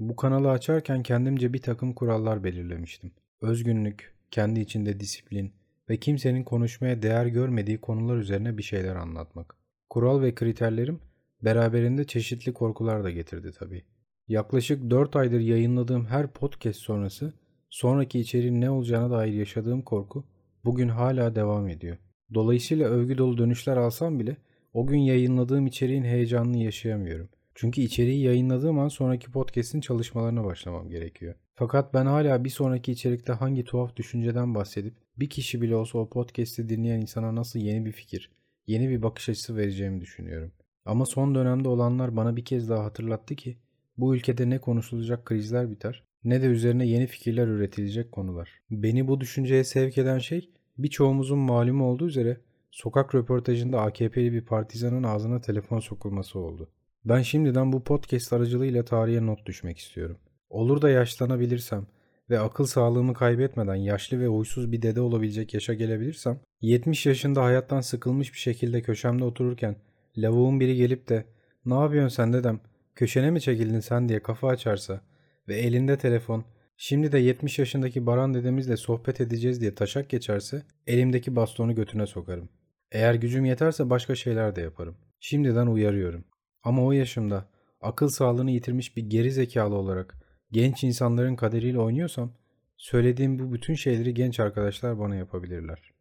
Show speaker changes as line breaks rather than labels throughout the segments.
Bu kanalı açarken kendimce bir takım kurallar belirlemiştim. Özgünlük, kendi içinde disiplin ve kimsenin konuşmaya değer görmediği konular üzerine bir şeyler anlatmak. Kural ve kriterlerim beraberinde çeşitli korkular da getirdi tabii. Yaklaşık 4 aydır yayınladığım her podcast sonrası sonraki içeriğin ne olacağına dair yaşadığım korku bugün hala devam ediyor. Dolayısıyla övgü dolu dönüşler alsam bile o gün yayınladığım içeriğin heyecanını yaşayamıyorum. Çünkü içeriği yayınladığım an sonraki podcast'in çalışmalarına başlamam gerekiyor. Fakat ben hala bir sonraki içerikte hangi tuhaf düşünceden bahsedip bir kişi bile olsa o podcast'i dinleyen insana nasıl yeni bir fikir, yeni bir bakış açısı vereceğimi düşünüyorum. Ama son dönemde olanlar bana bir kez daha hatırlattı ki bu ülkede ne konuşulacak krizler biter ne de üzerine yeni fikirler üretilecek konular. Beni bu düşünceye sevk eden şey birçoğumuzun malumu olduğu üzere sokak röportajında AKP'li bir partizanın ağzına telefon sokulması oldu. Ben şimdiden bu podcast aracılığıyla tarihe not düşmek istiyorum. Olur da yaşlanabilirsem ve akıl sağlığımı kaybetmeden yaşlı ve huysuz bir dede olabilecek yaşa gelebilirsem, 70 yaşında hayattan sıkılmış bir şekilde köşemde otururken lavuğun biri gelip de ''Ne yapıyorsun sen dedem, köşene mi çekildin sen?'' diye kafa açarsa ve elinde telefon Şimdi de 70 yaşındaki Baran dedemizle sohbet edeceğiz diye taşak geçerse elimdeki bastonu götüne sokarım. Eğer gücüm yeterse başka şeyler de yaparım. Şimdiden uyarıyorum. Ama o yaşımda akıl sağlığını yitirmiş bir geri zekalı olarak genç insanların kaderiyle oynuyorsam söylediğim bu bütün şeyleri genç arkadaşlar bana yapabilirler.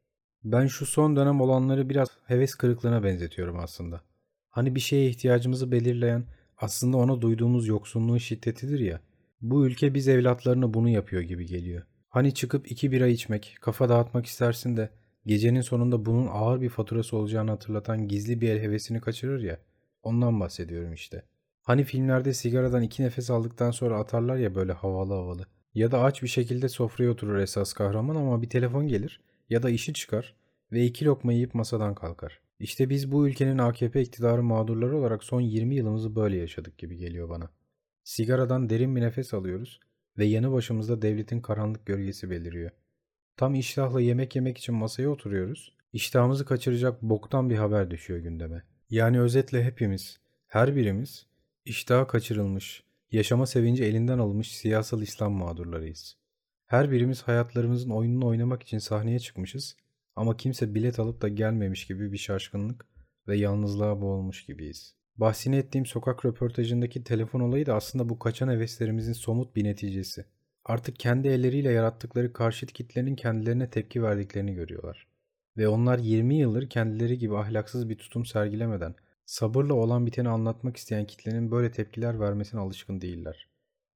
Ben şu son dönem olanları biraz heves kırıklığına benzetiyorum aslında. Hani bir şeye ihtiyacımızı belirleyen aslında ona duyduğumuz yoksunluğun şiddetidir ya. Bu ülke biz evlatlarına bunu yapıyor gibi geliyor. Hani çıkıp iki bira içmek, kafa dağıtmak istersin de gecenin sonunda bunun ağır bir faturası olacağını hatırlatan gizli bir el hevesini kaçırır ya. Ondan bahsediyorum işte. Hani filmlerde sigaradan iki nefes aldıktan sonra atarlar ya böyle havalı havalı. Ya da aç bir şekilde sofraya oturur esas kahraman ama bir telefon gelir ya da işi çıkar ve iki lokma yiyip masadan kalkar. İşte biz bu ülkenin AKP iktidarı mağdurları olarak son 20 yılımızı böyle yaşadık gibi geliyor bana. Sigaradan derin bir nefes alıyoruz ve yanı başımızda devletin karanlık gölgesi beliriyor. Tam iştahla yemek yemek için masaya oturuyoruz. İştahımızı kaçıracak boktan bir haber düşüyor gündeme. Yani özetle hepimiz, her birimiz iştahı kaçırılmış, yaşama sevinci elinden alınmış siyasal İslam mağdurlarıyız. Her birimiz hayatlarımızın oyununu oynamak için sahneye çıkmışız ama kimse bilet alıp da gelmemiş gibi bir şaşkınlık ve yalnızlığa boğulmuş gibiyiz. Bahsini ettiğim sokak röportajındaki telefon olayı da aslında bu kaçan heveslerimizin somut bir neticesi. Artık kendi elleriyle yarattıkları karşıt kitlenin kendilerine tepki verdiklerini görüyorlar. Ve onlar 20 yıldır kendileri gibi ahlaksız bir tutum sergilemeden sabırla olan biteni anlatmak isteyen kitlenin böyle tepkiler vermesine alışkın değiller.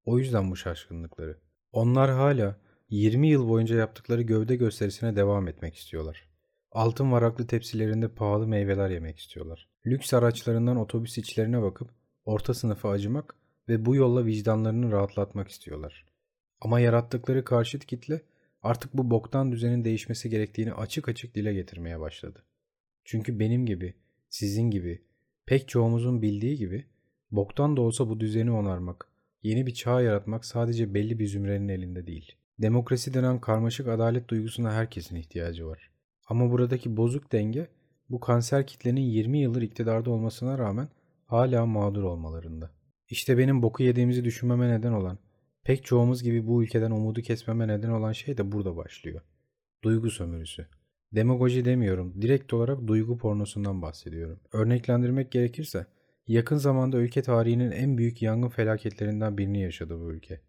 O yüzden bu şaşkınlıkları. Onlar hala 20 yıl boyunca yaptıkları gövde gösterisine devam etmek istiyorlar. Altın varaklı tepsilerinde pahalı meyveler yemek istiyorlar. Lüks araçlarından otobüs içlerine bakıp orta sınıfa acımak ve bu yolla vicdanlarını rahatlatmak istiyorlar. Ama yarattıkları karşıt kitle artık bu boktan düzenin değişmesi gerektiğini açık açık dile getirmeye başladı. Çünkü benim gibi, sizin gibi, pek çoğumuzun bildiği gibi boktan da olsa bu düzeni onarmak, yeni bir çağ yaratmak sadece belli bir zümrenin elinde değil. Demokrasi denen karmaşık adalet duygusuna herkesin ihtiyacı var. Ama buradaki bozuk denge bu kanser kitlenin 20 yıldır iktidarda olmasına rağmen hala mağdur olmalarında. İşte benim boku yediğimizi düşünmeme neden olan, pek çoğumuz gibi bu ülkeden umudu kesmeme neden olan şey de burada başlıyor. Duygu sömürüsü. Demagoji demiyorum, direkt olarak duygu pornosundan bahsediyorum. Örneklendirmek gerekirse, yakın zamanda ülke tarihinin en büyük yangın felaketlerinden birini yaşadı bu ülke.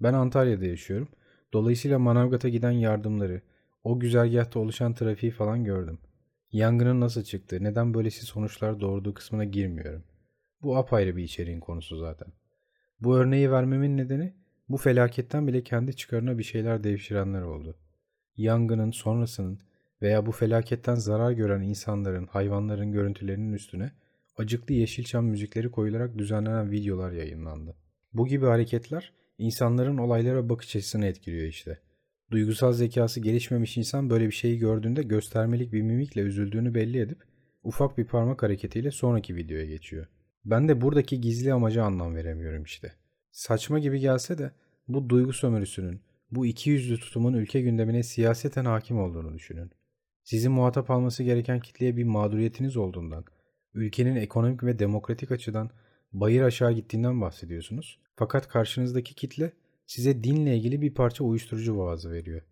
Ben Antalya'da yaşıyorum. Dolayısıyla Manavgat'a giden yardımları, o güzergahta oluşan trafiği falan gördüm. Yangının nasıl çıktığı, neden böylesi sonuçlar doğurduğu kısmına girmiyorum. Bu apayrı bir içeriğin konusu zaten. Bu örneği vermemin nedeni bu felaketten bile kendi çıkarına bir şeyler devşirenler oldu. Yangının sonrasının veya bu felaketten zarar gören insanların, hayvanların görüntülerinin üstüne acıklı Yeşilçam müzikleri koyularak düzenlenen videolar yayınlandı. Bu gibi hareketler insanların olaylara bakış açısını etkiliyor işte. Duygusal zekası gelişmemiş insan böyle bir şeyi gördüğünde göstermelik bir mimikle üzüldüğünü belli edip ufak bir parmak hareketiyle sonraki videoya geçiyor. Ben de buradaki gizli amaca anlam veremiyorum işte. Saçma gibi gelse de bu duygu sömürüsünün, bu iki yüzlü tutumun ülke gündemine siyaseten hakim olduğunu düşünün. Sizin muhatap alması gereken kitleye bir mağduriyetiniz olduğundan, ülkenin ekonomik ve demokratik açıdan bayır aşağı gittiğinden bahsediyorsunuz. Fakat karşınızdaki kitle size dinle ilgili bir parça uyuşturucu vaazı veriyor.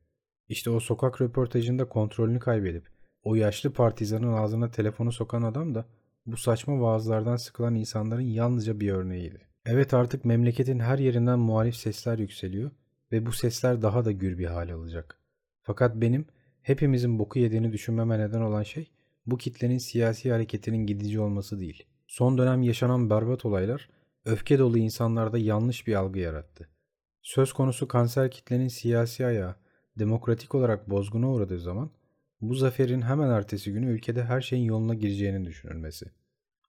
İşte o sokak röportajında kontrolünü kaybedip o yaşlı partizanın ağzına telefonu sokan adam da bu saçma vaazlardan sıkılan insanların yalnızca bir örneğiydi. Evet artık memleketin her yerinden muhalif sesler yükseliyor ve bu sesler daha da gür bir hale alacak. Fakat benim hepimizin boku yediğini düşünmeme neden olan şey bu kitlenin siyasi hareketinin gidici olması değil. Son dönem yaşanan berbat olaylar öfke dolu insanlarda yanlış bir algı yarattı. Söz konusu kanser kitlenin siyasi ayağı demokratik olarak bozguna uğradığı zaman bu zaferin hemen ertesi günü ülkede her şeyin yoluna gireceğinin düşünülmesi.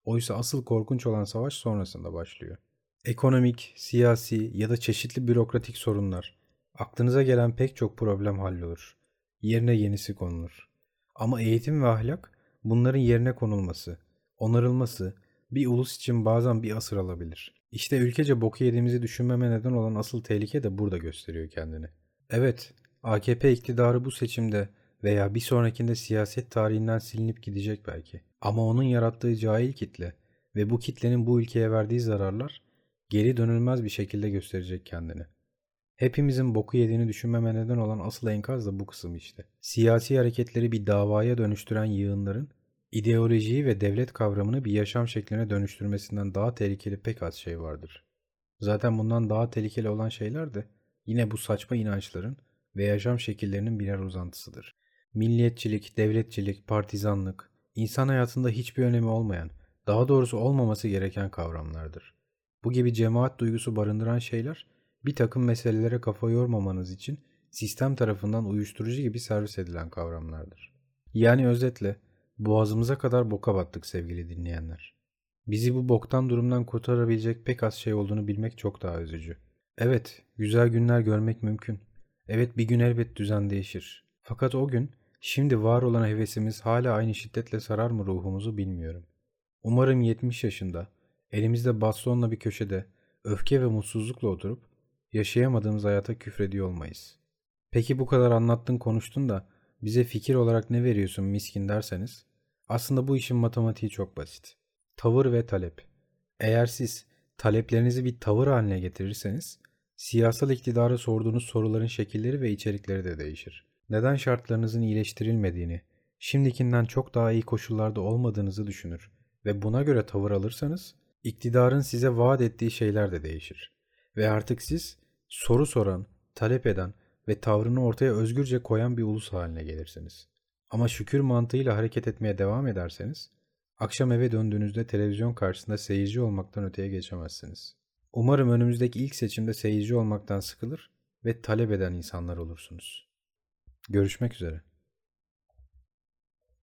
Oysa asıl korkunç olan savaş sonrasında başlıyor. Ekonomik, siyasi ya da çeşitli bürokratik sorunlar, aklınıza gelen pek çok problem hallolur. Yerine yenisi konulur. Ama eğitim ve ahlak bunların yerine konulması, onarılması bir ulus için bazen bir asır alabilir. İşte ülkece boku yediğimizi düşünmeme neden olan asıl tehlike de burada gösteriyor kendini. Evet, AKP iktidarı bu seçimde veya bir sonrakinde siyaset tarihinden silinip gidecek belki. Ama onun yarattığı cahil kitle ve bu kitlenin bu ülkeye verdiği zararlar geri dönülmez bir şekilde gösterecek kendini. Hepimizin boku yediğini düşünmeme neden olan asıl enkaz da bu kısım işte. Siyasi hareketleri bir davaya dönüştüren yığınların ideolojiyi ve devlet kavramını bir yaşam şekline dönüştürmesinden daha tehlikeli pek az şey vardır. Zaten bundan daha tehlikeli olan şeyler de yine bu saçma inançların ve yaşam şekillerinin birer uzantısıdır. Milliyetçilik, devletçilik, partizanlık, insan hayatında hiçbir önemi olmayan, daha doğrusu olmaması gereken kavramlardır. Bu gibi cemaat duygusu barındıran şeyler bir takım meselelere kafa yormamanız için sistem tarafından uyuşturucu gibi servis edilen kavramlardır. Yani özetle boğazımıza kadar boka battık sevgili dinleyenler. Bizi bu boktan durumdan kurtarabilecek pek az şey olduğunu bilmek çok daha üzücü. Evet, güzel günler görmek mümkün. Evet bir gün elbet düzen değişir. Fakat o gün şimdi var olan hevesimiz hala aynı şiddetle sarar mı ruhumuzu bilmiyorum. Umarım 70 yaşında elimizde bastonla bir köşede öfke ve mutsuzlukla oturup yaşayamadığımız hayata küfrediyor olmayız. Peki bu kadar anlattın konuştun da bize fikir olarak ne veriyorsun miskin derseniz aslında bu işin matematiği çok basit. Tavır ve talep. Eğer siz taleplerinizi bir tavır haline getirirseniz siyasal iktidara sorduğunuz soruların şekilleri ve içerikleri de değişir. Neden şartlarınızın iyileştirilmediğini, şimdikinden çok daha iyi koşullarda olmadığınızı düşünür ve buna göre tavır alırsanız iktidarın size vaat ettiği şeyler de değişir. Ve artık siz soru soran, talep eden ve tavrını ortaya özgürce koyan bir ulus haline gelirsiniz. Ama şükür mantığıyla hareket etmeye devam ederseniz, akşam eve döndüğünüzde televizyon karşısında seyirci olmaktan öteye geçemezsiniz. Umarım önümüzdeki ilk seçimde seyirci olmaktan sıkılır ve talep eden insanlar olursunuz. Görüşmek üzere.